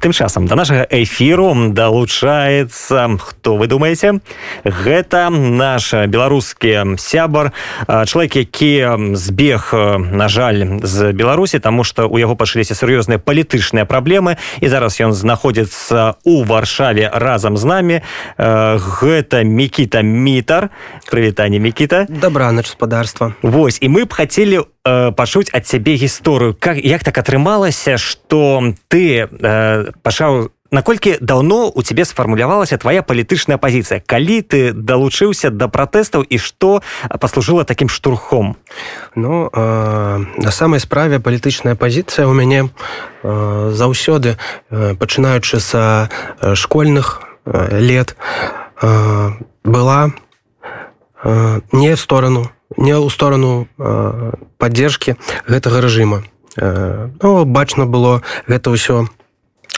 тым часам до нашага эфіру далучаецца хто вы думаете гэта наш беларускі сябар чалавек які збег на жаль з беларусі тому что у яго пачаліся сур'ёзныя палітычныя праблемы і зараз ён знаходзіцца у варшаве разам з намі. Гэта мікіта мітар. Прывітанне мікіта. Добра на гаспадарства Вось і мы б хацелі э, пачуць ад цябе гісторыю. Как як так атрымалася что ты э, пачаў наколькі даўно у цябе сфармулявалася твоя палітычная пазіцыя? Калі ты далучыўся да пратэстаў і што паслужыла такім штурхом? Ну э, на самай справе палітычная пазіцыя ў мяне э, заўсёды э, пачынаючы са школьных э, лет э, была э, не сторону не ў сторону э, поддержки гэтага рэжыма. Э, ну, бачна было гэта ўсё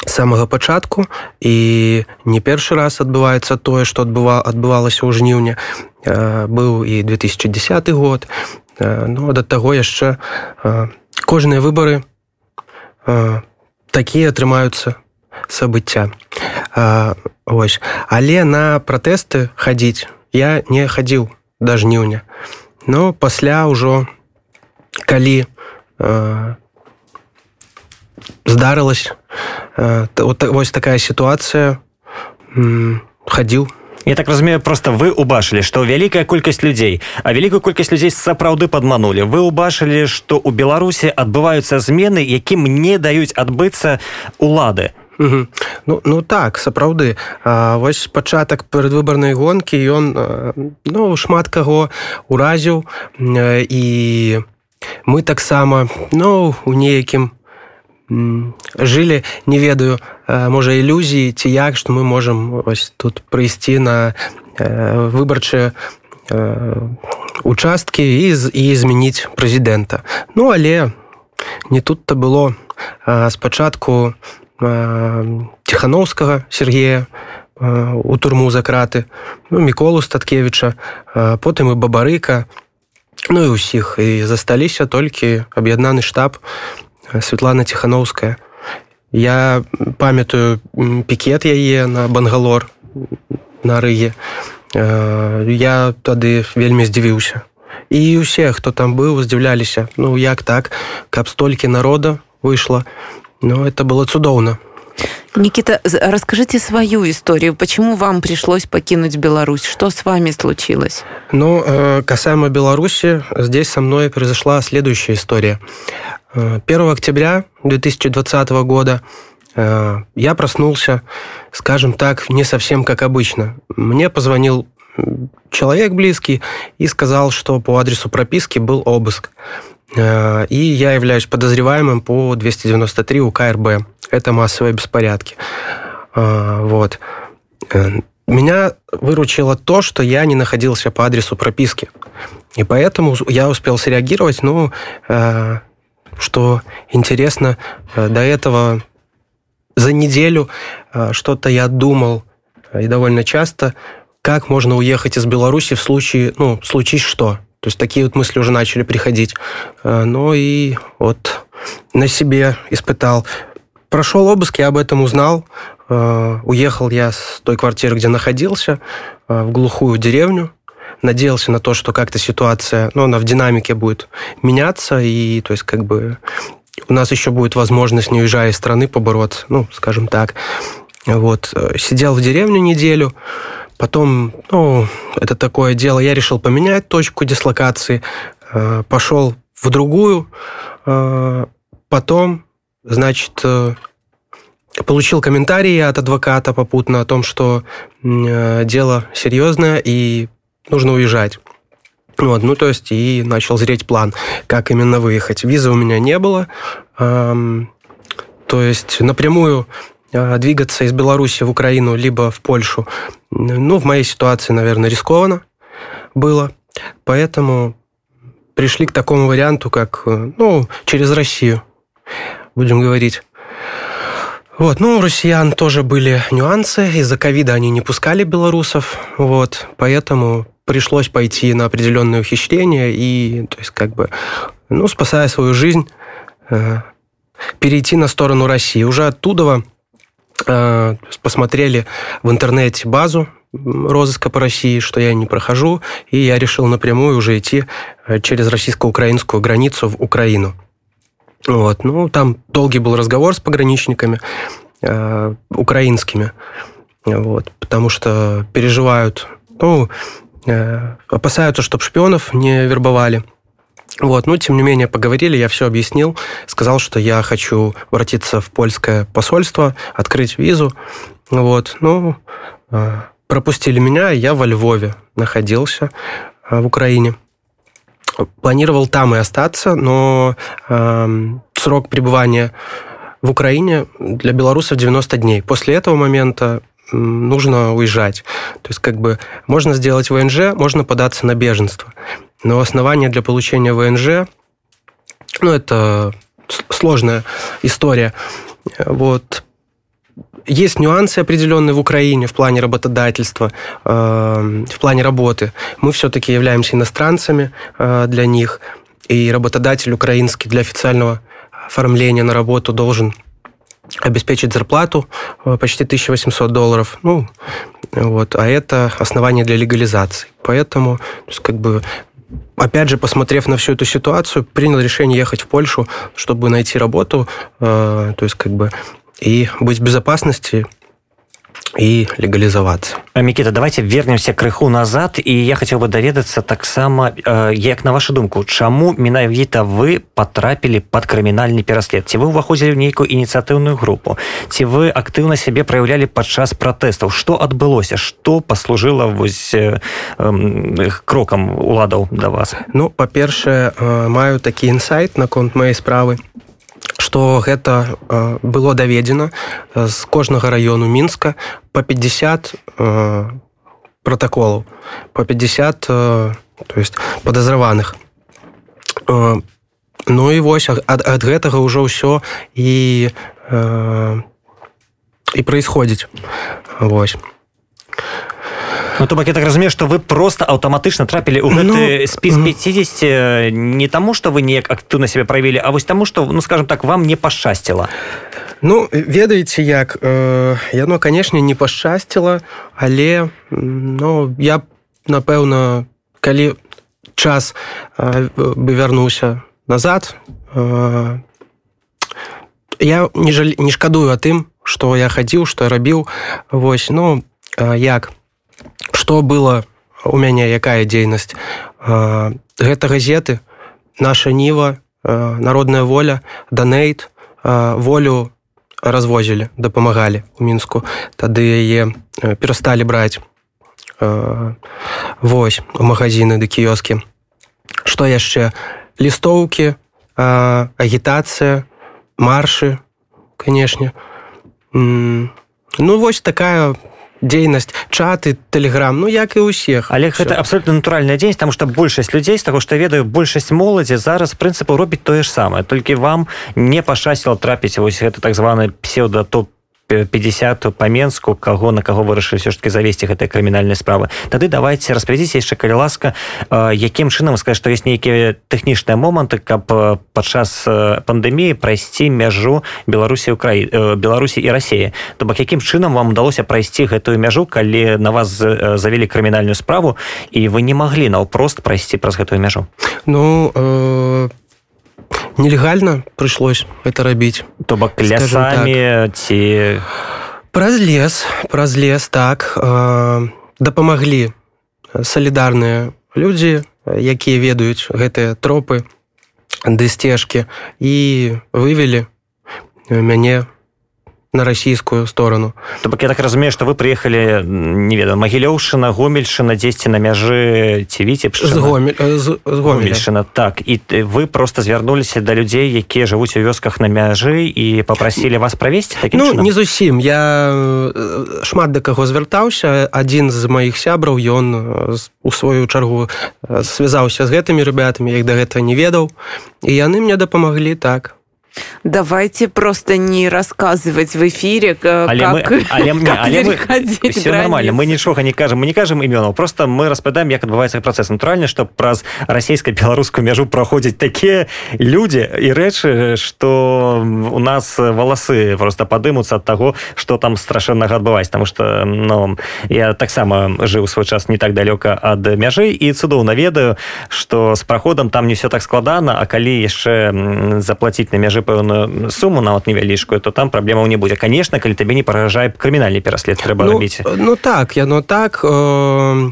самага пачатку і не першы раз адбываецца тое што адбыва адбывалася ў жніўня быў і 2010 год. Ну да таго яшчэ кожныя выбары такія атрымаюцца событця ось але на пратэсты хадзіць я не хадзіў да жніўня. Но пасля ўжо калі э, здарылась э, вот, вось такая сітуацыя хадзіў Я так разумею просто вы убачылі што вялікая колькасць людзей а вялікую колькасць людзей сапраўды падманулі вы убачылі што ў беларусі адбываюцца змены якім не даюць адбыцца улады. Угу. Ну, ну так сапраўды вось пачатак перадвыбарнай гонкі ён ну шмат каго уразіў. І мы таксама ну у неякім жылі не ведаю можа ілюзіі ці як што мы можам ось тут прыйсці на выбарчыя участкі і і змяніць прэзідэнта ну але не тут-то было спачатку ціхановскага Сергея у турму за краты ну, міколу статкевича потым і бабарыка. Ну і ўсіх і засталіся толькі аб'яднаны штаб Светлана ціхановская я памятаю пікет яе на бангалор на рыге. Я тады вельмі здзівіўся. І усе хто там быў здзіўляліся. Ну як так? Каб столькі народа выйшла ну это было цудоўна Никита, расскажите свою историю. Почему вам пришлось покинуть Беларусь? Что с вами случилось? Ну, э, касаемо Беларуси, здесь со мной произошла следующая история. 1 э, октября 2020 года э, я проснулся, скажем так, не совсем как обычно. Мне позвонил человек близкий и сказал, что по адресу прописки был обыск. И я являюсь подозреваемым по 293 УК РБ это массовые беспорядки. А, вот. Э, меня выручило то, что я не находился по адресу прописки. И поэтому я успел среагировать, ну, э, что интересно, э, до этого за неделю что-то я думал, и довольно часто, как можно уехать из Беларуси в случае, ну, случись что. То есть такие вот мысли уже начали приходить. Ну и вот на себе испытал Прошел обыск, я об этом узнал. Э, уехал я с той квартиры, где находился, э, в глухую деревню. Надеялся на то, что как-то ситуация, ну, она в динамике будет меняться, и, то есть, как бы, у нас еще будет возможность, не уезжая из страны, побороться, ну, скажем так. Вот. Э, сидел в деревне неделю, потом, ну, это такое дело, я решил поменять точку дислокации, пошел в другую, потом Значит, э, получил комментарии от адвоката попутно о том, что э, дело серьезное и нужно уезжать. Вот, ну, то есть, и начал зреть план, как именно выехать. Визы у меня не было. Эм, то есть, напрямую э, двигаться из Беларуси в Украину, либо в Польшу, ну, в моей ситуации, наверное, рискованно было. Поэтому пришли к такому варианту, как, ну, через Россию будем говорить. Вот, ну, у россиян тоже были нюансы. Из-за ковида они не пускали белорусов. Вот, поэтому пришлось пойти на определенные ухищрения и, то есть, как бы, ну, спасая свою жизнь, э, перейти на сторону России. Уже оттуда э, посмотрели в интернете базу розыска по России, что я не прохожу, и я решил напрямую уже идти э, через российско-украинскую границу в Украину. Вот. Ну, там долгий был разговор с пограничниками э, украинскими, вот, потому что переживают, ну, э, опасаются, чтобы шпионов не вербовали. Вот, ну, тем не менее, поговорили, я все объяснил, сказал, что я хочу обратиться в польское посольство, открыть визу. Вот, ну, э, пропустили меня, я во Львове находился, э, в Украине. Планировал там и остаться, но э, срок пребывания в Украине для белорусов 90 дней. После этого момента нужно уезжать. То есть как бы можно сделать ВНЖ, можно податься на беженство. Но основание для получения ВНЖ, ну, это сложная история. Вот. Есть нюансы определенные в Украине в плане работодательства, э, в плане работы. Мы все-таки являемся иностранцами э, для них, и работодатель украинский для официального оформления на работу должен обеспечить зарплату э, почти 1800 долларов. Ну, вот, а это основание для легализации. Поэтому, то есть, как бы, опять же, посмотрев на всю эту ситуацию, принял решение ехать в Польшу, чтобы найти работу, э, то есть, как бы, и быть в безопасности и легализоваться. Микита давайте вернемся крыху назад і я хотел бы даведацца таксама э, як на вашу думку чаму менавіта вы потрапілі под крымінальны пераслед ці вы ўваходзілі ў нейкую ініцыятыўную групу ці вы актыўна сябе праяўлялі падчас пратэстаў что адбылося что послужыла вось э, э, крокам уладаў да вас? Ну па-першае э, маю такі інсайт наконт моей справы што гэта э, было даведзена э, з кожнага раёну мінска по 50 э, протаколаў по 50 то есть подазраваных Ну і вось ад, ад гэтага ўжо ўсё і і происходзіць Вось. Ну, то бок я так разумею что вы просто аўтаматычна трапілі ў гэты ну, спіс 50 не таму что вы неяк актыўна себе правілі А вось таму что ну скажем так вам не пашчасціла Ну ведаеце як э, яно канешне не пашчасціла але ну я напэўна калі час э, бы вярнуўся назад э, я не жаль не шкадую а тым что я хадзіў что рабіў. Вось ну э, як что было у мяне якая дзейнасць? Гэта газеты наша ніва народная воля данейт волю развозілі дапамагалі у мінску. Тады яе перасталі браць. Вось у магазины ды кіёскі. Что яшчэ? Лістоўкі агітацыя маршы канешне. Ну вось такая дзейнасць чаты телеграм ну як і ўсіх але гэта абсолютно натуральная дзейнасць там что большасць людзей з таго што ведаю большасць моладзі зараз прынцыпу робіць тое ж самае толькі вам не пашасціла трапіць вось гэта так званы псеўда топ 50 по менску каго на каго вырашылі все ж таки завесці гэтыя крымінальныя справы тады давайте распавядзіце яшчэ калі ласка. Якім чынам сказать што ёсць нейкія тэхнічныя моманты каб падчас пандэміі прайсці мяжу беларусі украі беларусі і рассіі то бок якім чынам вам удалося прайсці гэтую мяжу калі на вас завялі крымінальную справу і вы не маглі наўпрост прайсці праз гэтую мяжу ну э нелегальна прыйшлось это рабіць то бок лясамі так. ці праз лес праз лес так э, дапамаглі салідарныя людзі якія ведаюць гэтыя тропы ды сцежкі і вывелі мяне на расійскую сторону. То бок я так разумею что вы приехали не ведаю магілёўшина гомельшина дзесьці на мяжы ці віце гомельшина так. І вы просто звярнуліся да людзей якія жывуць у вёсках на мяжы і попрасілі вас правесці ну чынам? не зусім. Я шмат да каго звяртаўся адзін з маіх сябраў ён у сваю чаргу связаўся з гэтымі ребятамі як да гэта не ведаў. І яны мне дапамаглі так Давайте просто не рассказывать в эфире, как, але мы, але, как але мы, все границы. нормально мы нічога не кажем мы не кажем імёнаў просто мы распадаем як адбываецца працэс натуральна што праз расійска-беларускую мяжу праходзяць такія людзі і рэчы што у нас валасы просто падымуцца ад таго што там страшэннага адбываць тому что ну я таксама жыў свой час не так далёка ад мяжы і цудоўна ведаю што з праходам там не все так складана а калі яшчэ заплатіць на мяжы пэўную суму нават невялічкую то там праблемаў не будзе конечно калі табе не паражае крымінальны пераслед трэба ну, рабіць ну так яно так э,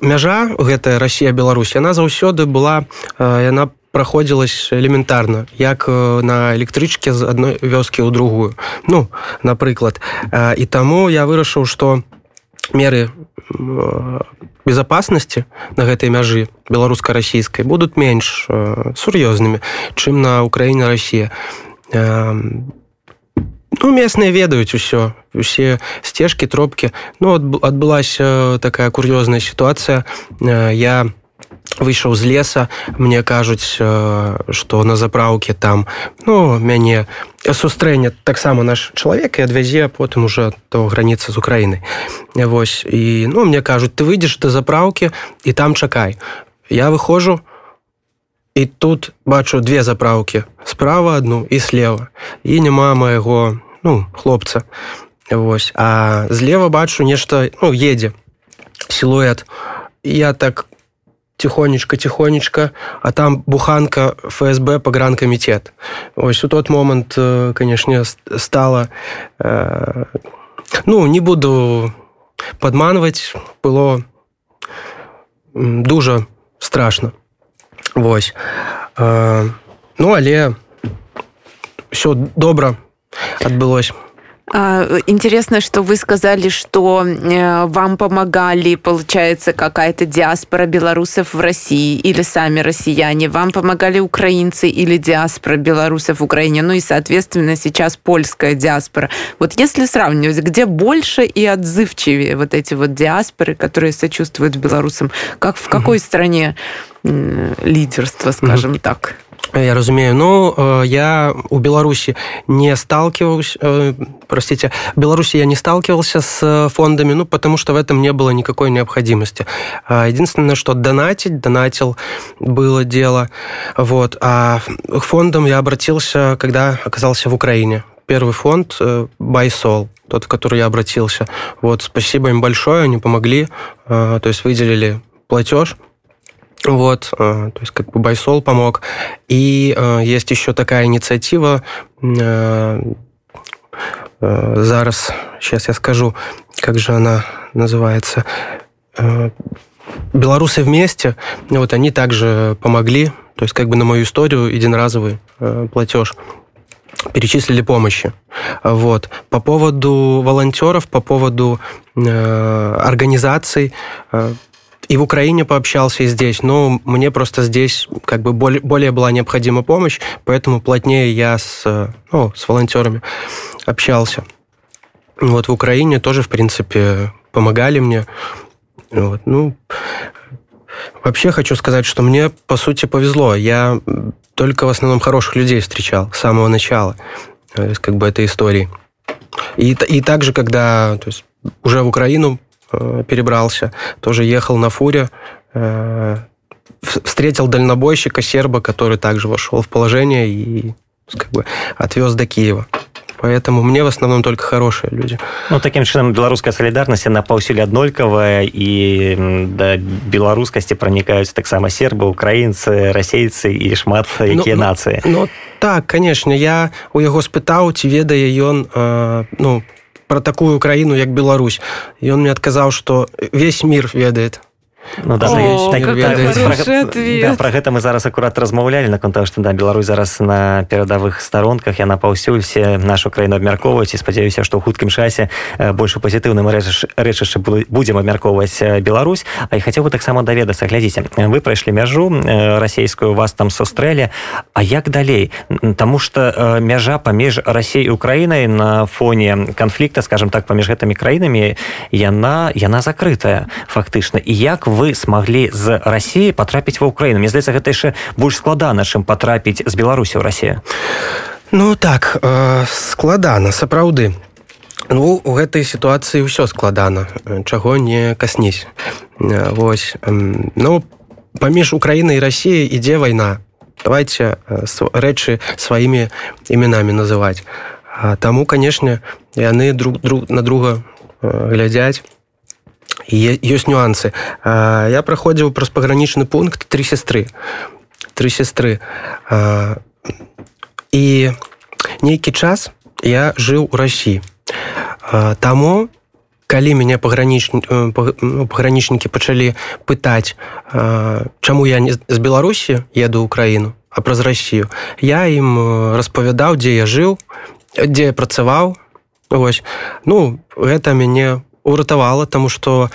мяжа гэтая Росія Беларусь яна заўсёды была э, яна праходзілась элементарна як на электрычке з адной вёскі ў другую. Ну напрыклад і таму я вырашыў что меры безопасности на гэтай мяжы беларуска-расійскай будуць менш сур'ёзнымі чым на Украіне Росія ну местные ведаюць усё усе сцежкі тропкі. Ну адбылася такая кур'ёзная сітуацыя. Я не выйшаў з леса. Мне кажуць что на запраўке там ну мяне сустрэне таксама наш чалавек і адвязе потым уже то граніца з Украінай Вось і ну мне кажуць ты выйдзеш да запраўкі і там чакай. Я выходжу і тут бачу две запраўкі справа одну і слева. І няма майго ну хлопца. Вось а злева бачу нешта ну едзе сілуэт я так тихонечко а там буханка фсб погранкомитет. Ось у тот момант э, конечно стало э, ну не буду подманывать было дуже страшно. Вось. Э, ну але все добра адбылось Интересно, что вы сказали, что э, вам помогали, получается, какая-то диаспора белорусов в России или сами россияне. Вам помогали украинцы или диаспора белорусов в Украине. Ну и, соответственно, сейчас польская диаспора. Вот если сравнивать, где больше и отзывчивее вот эти вот диаспоры, которые сочувствуют белорусам, как в какой стране лидерство, скажем так? Я разумею. Ну э, я у Беларуси не сталкивался э, простите в Беларуси я не сталкивался с фондами ну потому что в этом не было никакой необходимости. Единственное что донатить донатил было дело. Вот. А к фондам я обратился когда оказался в Украине. Первый фонд байсол тот в который я обратился. Вот спасибо им большое они помогли то есть выделили платеж Вот, э, то есть как бы Байсол помог. И э, есть еще такая инициатива, э, зараз, сейчас я скажу, как же она называется, Белорусы вместе, вот они также помогли, то есть как бы на мою историю единоразовый платеж перечислили помощи. Вот. По поводу волонтеров, по поводу э, организаций, э, и в Украине пообщался, и здесь. Но мне просто здесь как бы более, более была необходима помощь, поэтому плотнее я с, ну, с волонтерами общался. Вот в Украине тоже, в принципе, помогали мне. Вот, ну, вообще хочу сказать, что мне, по сути, повезло. Я только в основном хороших людей встречал с самого начала, есть, как бы этой истории. И, и также, когда то есть, уже в Украину Э, перебрался, тоже ехал на фуре, э, встретил дальнобойщика серба, который также вошел в положение и как бы отвез до Киева. Поэтому мне в основном только хорошие люди. Ну, таким чынам беларуская солідарнасць на паўсюль аднолькавая і да беларускасці пранікаюць таксама сербы украінцы расейцы і шмат якія ну, нацыі ну, ну так конечно я у яго спытаў ці ведае ён э, ну про такую краіну як Беларусь. Ён мне адказаў что весь мир ведает Ну, да, О, так, так, да, про гэта мы зараз акурат размаўлялі наконт того что да Беларусь зараз на перадавых старонках яна паўсюль все нашу краіну абмяркоўваць і спадзяюся што ў хуткім часе больш пазітыўным рэчышча будзем абмяркоўваць Беларусь. А і хацеў бы таксама даведацца глядзіце вы прайшлі мяжу расійскую вас там сустрэлі. А як далей? Таму что мяжа паміж Расей Украінай на фоне канфлікта скажем так паміж гэтымі краінамі яна яна закрытая фактычна. І як вы вы смогли з Россиі потрапіць ва Украіну. Мне здаецца гэта яшчэ больш складана чым потрапіць з Беларусі ў Россию. Ну так э, складана сапраўды. Ну у гэтай сітуацыі ўсё складана. Чаго не каснись Вось ну паміж Украінай і Росіяй ідзе вайна. Давайте рэчы сваімі імянамі называць. Таму канешне яны друг друг на друга глядзяць ёсць нюансы. Я праходзіў праз пагранічны пункт три сестры три сестры і нейкі час я жыў у Росіі таму калі мяне паграніч ну, пагранічнікі пачалі пытаць чаму я не з беларусі еду ўкраіну а праз Росію я ім распавядаў дзе я жыў дзе я працаваў. Вось. Ну гэта мяне уратавала тому что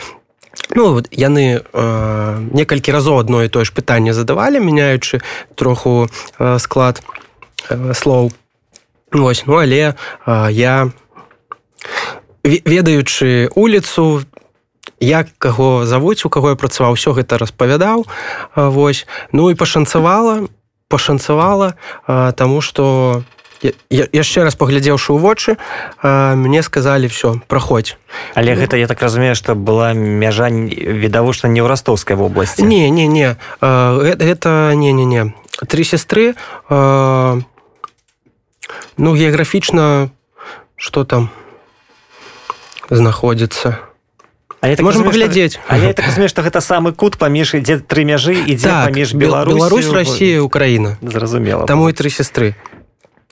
ну яны э, некалькі разоў одно і тое ж пытанне задавалі мяняючы троху э, склад э, слоў. Вось ну але э, я ведаючы улицу як каго завуць у каго я працаваў все гэта распавядаў Вось. Ну і пашанцавала пашанцавала тому что я яшчэ раз паглядзеўшы ў вочы мне сказалі все праходзь але ну, гэта я так разумею что была мяжа відавочна не ў ростовской вобласці не не не это не не не. Три сестры ну геаграфічна что там знаходзіцца А это можем паглядзець А я так разумею что гэта самы кут паміж ідзе тры мяжы ідзе так, паміж Беларусь Беларусь Россия Украина. Зразумела таму і тры сестры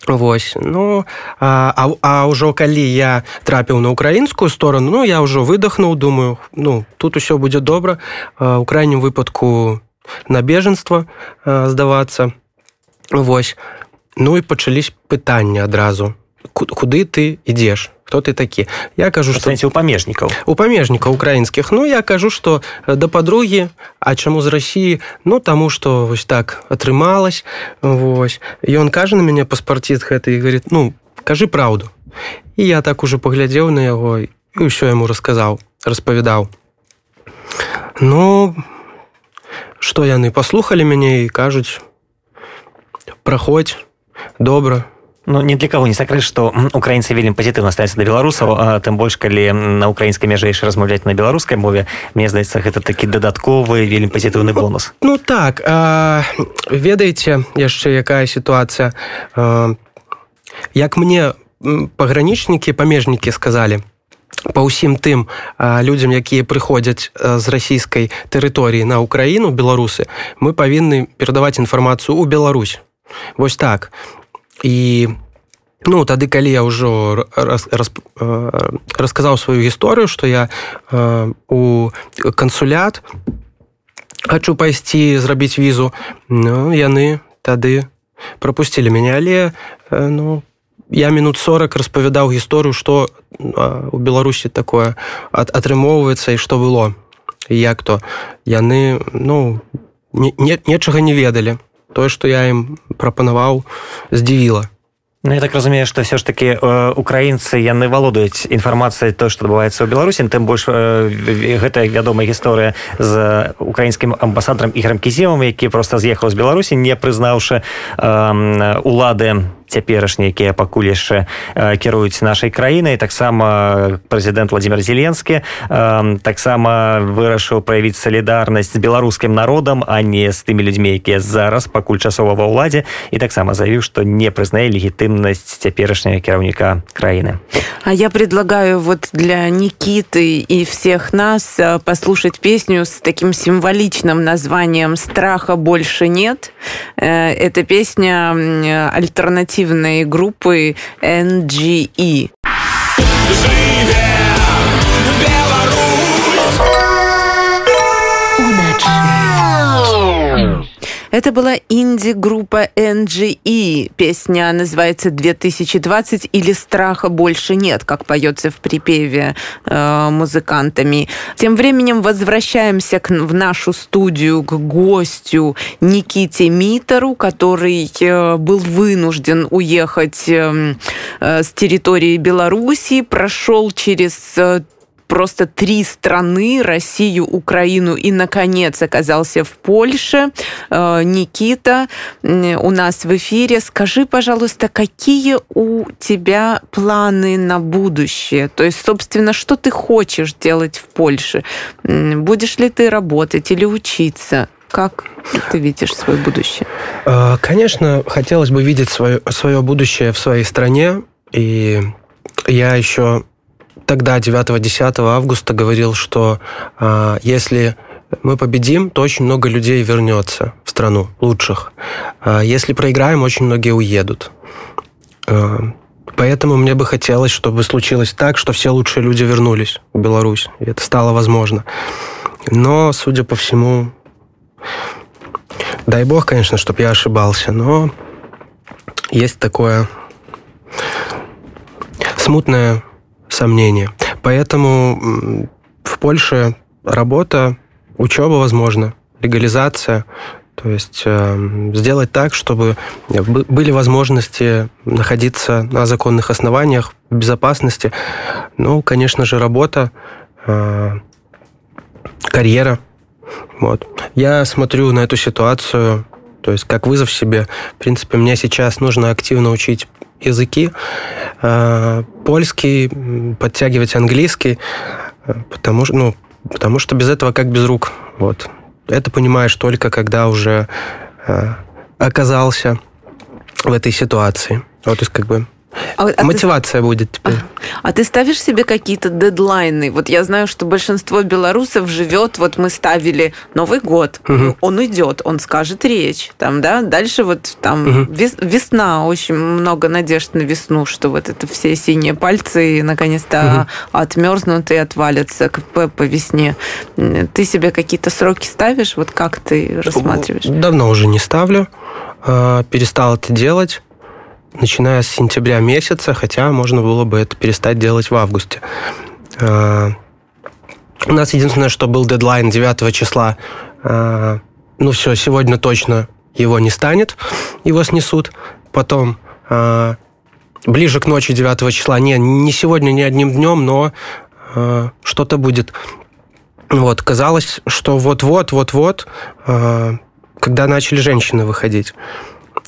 Вось ну а, а ўжо калі я трапіў на украінскую сторону ну я ўжо выдохнуў думаю ну тут усё будзе добра у крайнім выпадку на бежанства здавацца. Вось. Ну і пачались пытанні адразу куды ты ідзеш? Хто ты такі? Я кажу что у памежнікаў. У памежнікаў украінскіх. Ну я кажу что э, да подругі А чаму з Росіі ну таму что вось так атрымалась. Вось. Ён кажа на мяне паспарціст гэта і говорит ну кажы праўду і я так уже паглядзеў на яго і ўсё яму расказаў распавядаў. Ну что яны паслухали мяне і кажуць праходзь добра Ну не для кого не сакрыць што украінцы вельмі пазітыўна ставяцца да беларусаў тым больш калі на украінскай мяжэйшы размаўляць на беларускай мове мне здаецца гэта такі дадатковы вельмі пазітыўны бонус. Ну так а, ведаеце яшчэ якая сітуацыя як мне пагранічнікі памежнікі сказалі па ўсім тым людзям якія прыходзяць з расійскай тэрыторыі на ўкраіну беларусы мы павінны перадаваць інфармацыю ў Беларусь. Вось так і ну тады калі я ўжо раз, раз, расказаў сваю гісторыю што я у кансулят хочу пайсці зрабіць візу ну, яны тады пропусцілі мяне. Але ну я мінут 40 распавядаў гісторыю што у беларусі такое атрымоўваецца і што было. Як то яны ну не, не, нечага не ведалі тое што я ім прапанаваў здзівіла Ну, я так разумею что все ж таки э, украінцы яны валодаюць інфармацыяй то что адбываецца ў беларусі тым больш э, гэтая вядомая гісторыя з украінскім амбасадарам іграм кіземам які просто з'ехаў з беларусі не прызнаўшы э, улады цяперашнія якія пакуль яшчэ кіруюць нашай краінай таксама прэзідэнт владимир зеленскі таксама вырашыў праявіць салідарнасць з беларускім народам а не з тымі людзьмі якія зараз пакуль часова ва ўладзе і таксама заявіў што не прызнае легітымнасць цяперашняга кіраўніка краіны а я предлагаю вот для никиты и всех нас послушать песню с таким символичным названием страха больше нет э, эта песня альтернатива альтернативной группы NGE. Живе! Это была инди-группа NGE. Песня называется «2020» или «Страха больше нет», как поется в припеве э, музыкантами. Тем временем возвращаемся к, в нашу студию к гостю Никите Митеру, который э, был вынужден уехать э, э, с территории Беларуси, прошел через э, просто три страны, Россию, Украину и, наконец, оказался в Польше. Э, Никита у нас в эфире. Скажи, пожалуйста, какие у тебя планы на будущее? То есть, собственно, что ты хочешь делать в Польше? Будешь ли ты работать или учиться? Как ты видишь свое будущее? Э, конечно, хотелось бы видеть свое, свое будущее в своей стране. И я еще тогда, 9-10 августа, говорил, что э, если мы победим, то очень много людей вернется в страну лучших. А если проиграем, очень многие уедут. Поэтому мне бы хотелось, чтобы случилось так, что все лучшие люди вернулись в Беларусь. И это стало возможно. Но, судя по всему, дай бог, конечно, чтобы я ошибался, но есть такое смутное сомнение. Поэтому в Польше работа, учеба, возможно, легализация, то есть э, сделать так, чтобы были возможности находиться на законных основаниях, в безопасности. Ну, конечно же, работа, э, карьера. Вот. Я смотрю на эту ситуацию, то есть как вызов себе. В принципе, мне сейчас нужно активно учить языки, э, польский, подтягивать английский, э, потому ну, потому что без этого как без рук. Вот. Это понимаешь только когда уже э, оказался в этой ситуации. Вот, то есть как бы а, а Мотивация ты... будет теперь. А, а ты ставишь себе какие-то дедлайны? Вот я знаю, что большинство белорусов живет, вот мы ставили Новый год, угу. он уйдет, он скажет речь, там, да, дальше вот там угу. весна, очень много надежд на весну, что вот это все синие пальцы наконец-то угу. отмерзнут и отвалятся по, по весне. Ты себе какие-то сроки ставишь? Вот как ты рассматриваешь? Давно уже не ставлю, а, перестал это делать начиная с сентября месяца, хотя можно было бы это перестать делать в августе. А, у нас единственное, что был дедлайн 9 числа. А, ну все, сегодня точно его не станет, его снесут. Потом а, ближе к ночи 9 числа, не, не сегодня, не одним днем, но что-то будет. Вот, казалось, что вот-вот, вот-вот, когда начали женщины выходить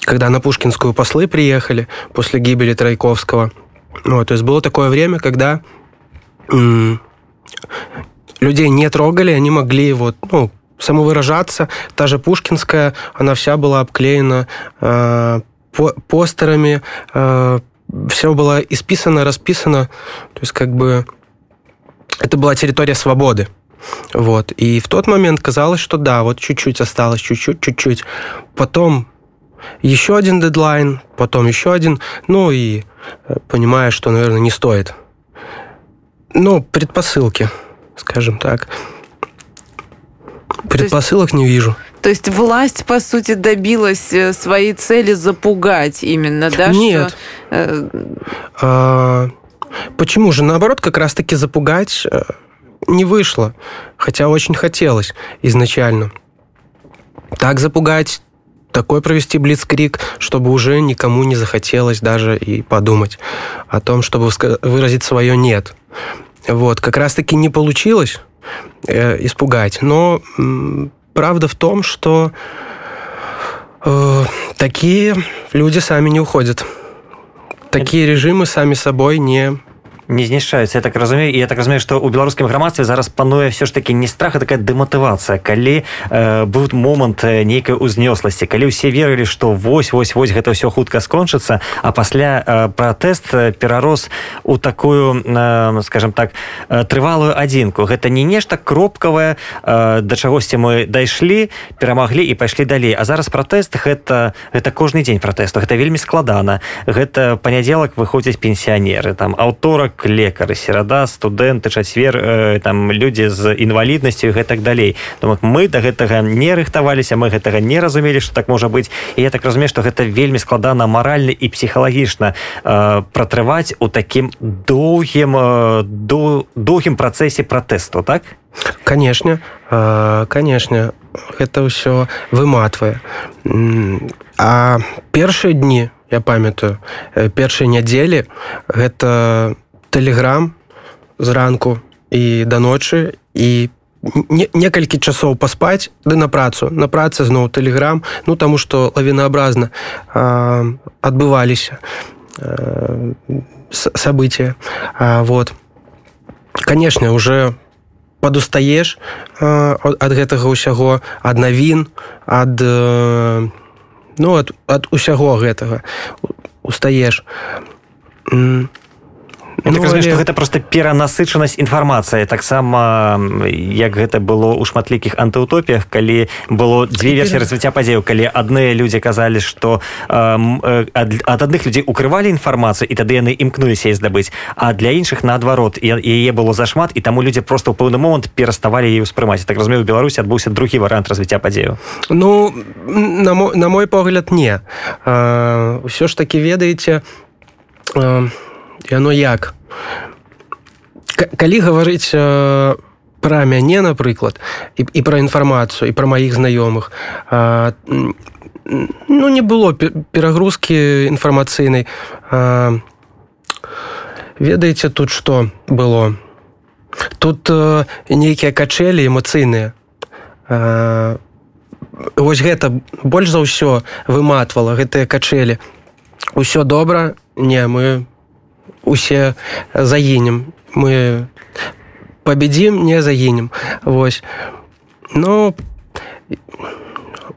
когда на Пушкинскую послы приехали после гибели Тройковского. Вот, то есть было такое время, когда м- людей не трогали, они могли вот, ну, самовыражаться. Та же Пушкинская, она вся была обклеена э, по постерами, э, все было исписано, расписано. То есть как бы это была территория свободы. Вот. И в тот момент казалось, что да, вот чуть-чуть осталось, чуть-чуть, чуть-чуть. Потом еще один дедлайн, потом еще один, ну и э, понимая, что, наверное, не стоит. Ну, предпосылки, скажем так. Предпосылок есть, не вижу. То есть власть, по сути, добилась э, своей цели запугать именно, да? Нет. Что, э... а, почему же? Наоборот, как раз-таки запугать не вышло. Хотя очень хотелось изначально. Так запугать такой провести блицкрик, чтобы уже никому не захотелось даже и подумать о том, чтобы выразить свое «нет». Вот, как раз-таки не получилось э, испугать, но м, правда в том, что э, такие люди сами не уходят. Такие режимы сами собой не не знішаюцца я так разумею я так разумею что у беларускім грамадстве зараз пануе все ж таки не страх а такая дэматывацыя калі э, быў момант э, нейкай узнёсласці калі ўсе верылі что вось вось вось гэта все хутка скончыцца а пасля э, пратэст э, перарос у такую э, скажем так э, трывалую адзінку. Гэта не нешта кропкавае э, да чагосьці мы дайшлі перамаглі і пайшлі далей. А зараз пратэст гэта гэта кожны дзень пратэсту. Гэта вельмі складана. Гэта панядзелак выходзяць пенсіянеры там аўторак як лекары серада студэнты чацвер э, там людзі з інваліднасцю гэтак далей. Думаю, мы до гэтага не рыхтаваліся мы гэтага не разумелі что так можа быть і я так разумею что гэта вельмі складана маральна і псіхалагічна э, пратрываць у такім доўгім э, доўгім працэсе пратэсту так? Конечно э, конечно это ўсё выматвае. А першыя дні я памятаю першай нядзелі гэта тэлеграм зранку і да ночы і некалькі часоў паспаць ды на працу. На працы зноў тэлеграм ну таму што лавінаобразна адбываліся события вот. Конечно уже падустаеш ад гэтага ўсяго ад навін ад ну ад, ад усяго гэтага. Устаеш Я так ну, разумею, але... гэта просто перанасычанасць інфармацыі. Таксама як гэта было ў шматлікіх антыутопіях калі было дзве версіі развіцця падзею калі адныя людзі казалі што э, ад, ад адных людзей укрывалі інфармацыю і тады яны імкнуліся здабыць а для іншых наадварот яе было зашмат і таму людзі просто ў пэўны момант пераставалі яе ўспрымаць. Так разумею беларусі адбыўся другі варыянт развіцця падзею ну на мой, на мой погляд не. Ўсё ж таки ведаеце а яно як калі гаварыць э, пра мяне напрыклад і, і пра інфармацыю і пра маіх знаёмых э, ну не было перагрузкі інфармацыйнай. Э, ведаеце тут што было? Тут э, нейкія качэлі эмацыйныя. Э, вось гэта больш за ўсё выматвала гэтыя качэлі. Ўсё добра не мы усе загінем. Мы победим не загінем. Вось. Но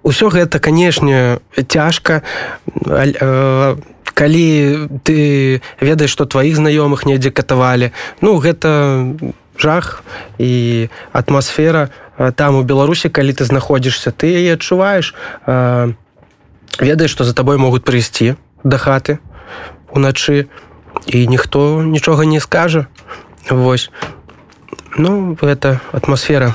ўсё гэта канешне цяжка. Калі ты ведаеш што тваіх знаёмых недзе катавалі ну гэта жах і атмасфера. Там у беларусі калі ты знаходзішся ты яе адчуваеш. Ведаеш што за табой могуць прыйсці да хаты уначы і ніхто нічога не скажа восьось ну гэта атмасфера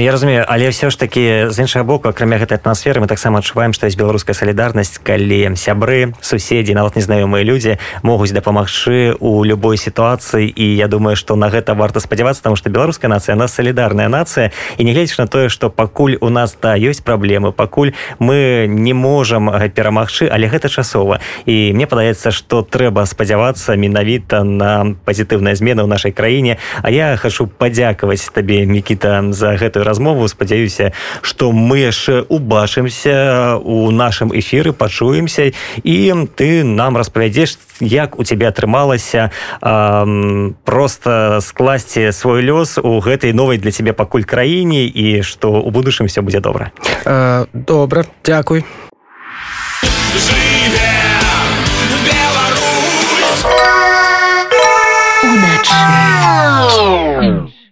я разумею але все ж таки з іншага боку акрамя гэтай атмасферы мы таксама адчуваем што ёсць беларуская салідарнасць калі сябры суседзі нават незнаёмыя людзі могуць дапамагчы у любой сітуацыі. І я думаю што на гэта варта спадзявацца тому што беларуская нацыя нас салідарная нацыя. І не гледзяч на тое што пакуль у нас да ёсць праблемы пакуль мы не можам перамагчы але гэта часова. І мне падаецца што трэба спадзявацца менавіта на пазітыўныя змены ў нашай краіне. А я хачу падзякаваць табе мікіта за гэтую гэтую размову. Спадзяюся что мы яшчэ убачымся у нашым эфіры пачуемся. І ты нам распавядзеш як у тебе атрымалася просто скласці свой лёс у гэтай новай для цябе пакуль краіне і что у будучым все будзе добра. Добра. Дзякуй. Уначы.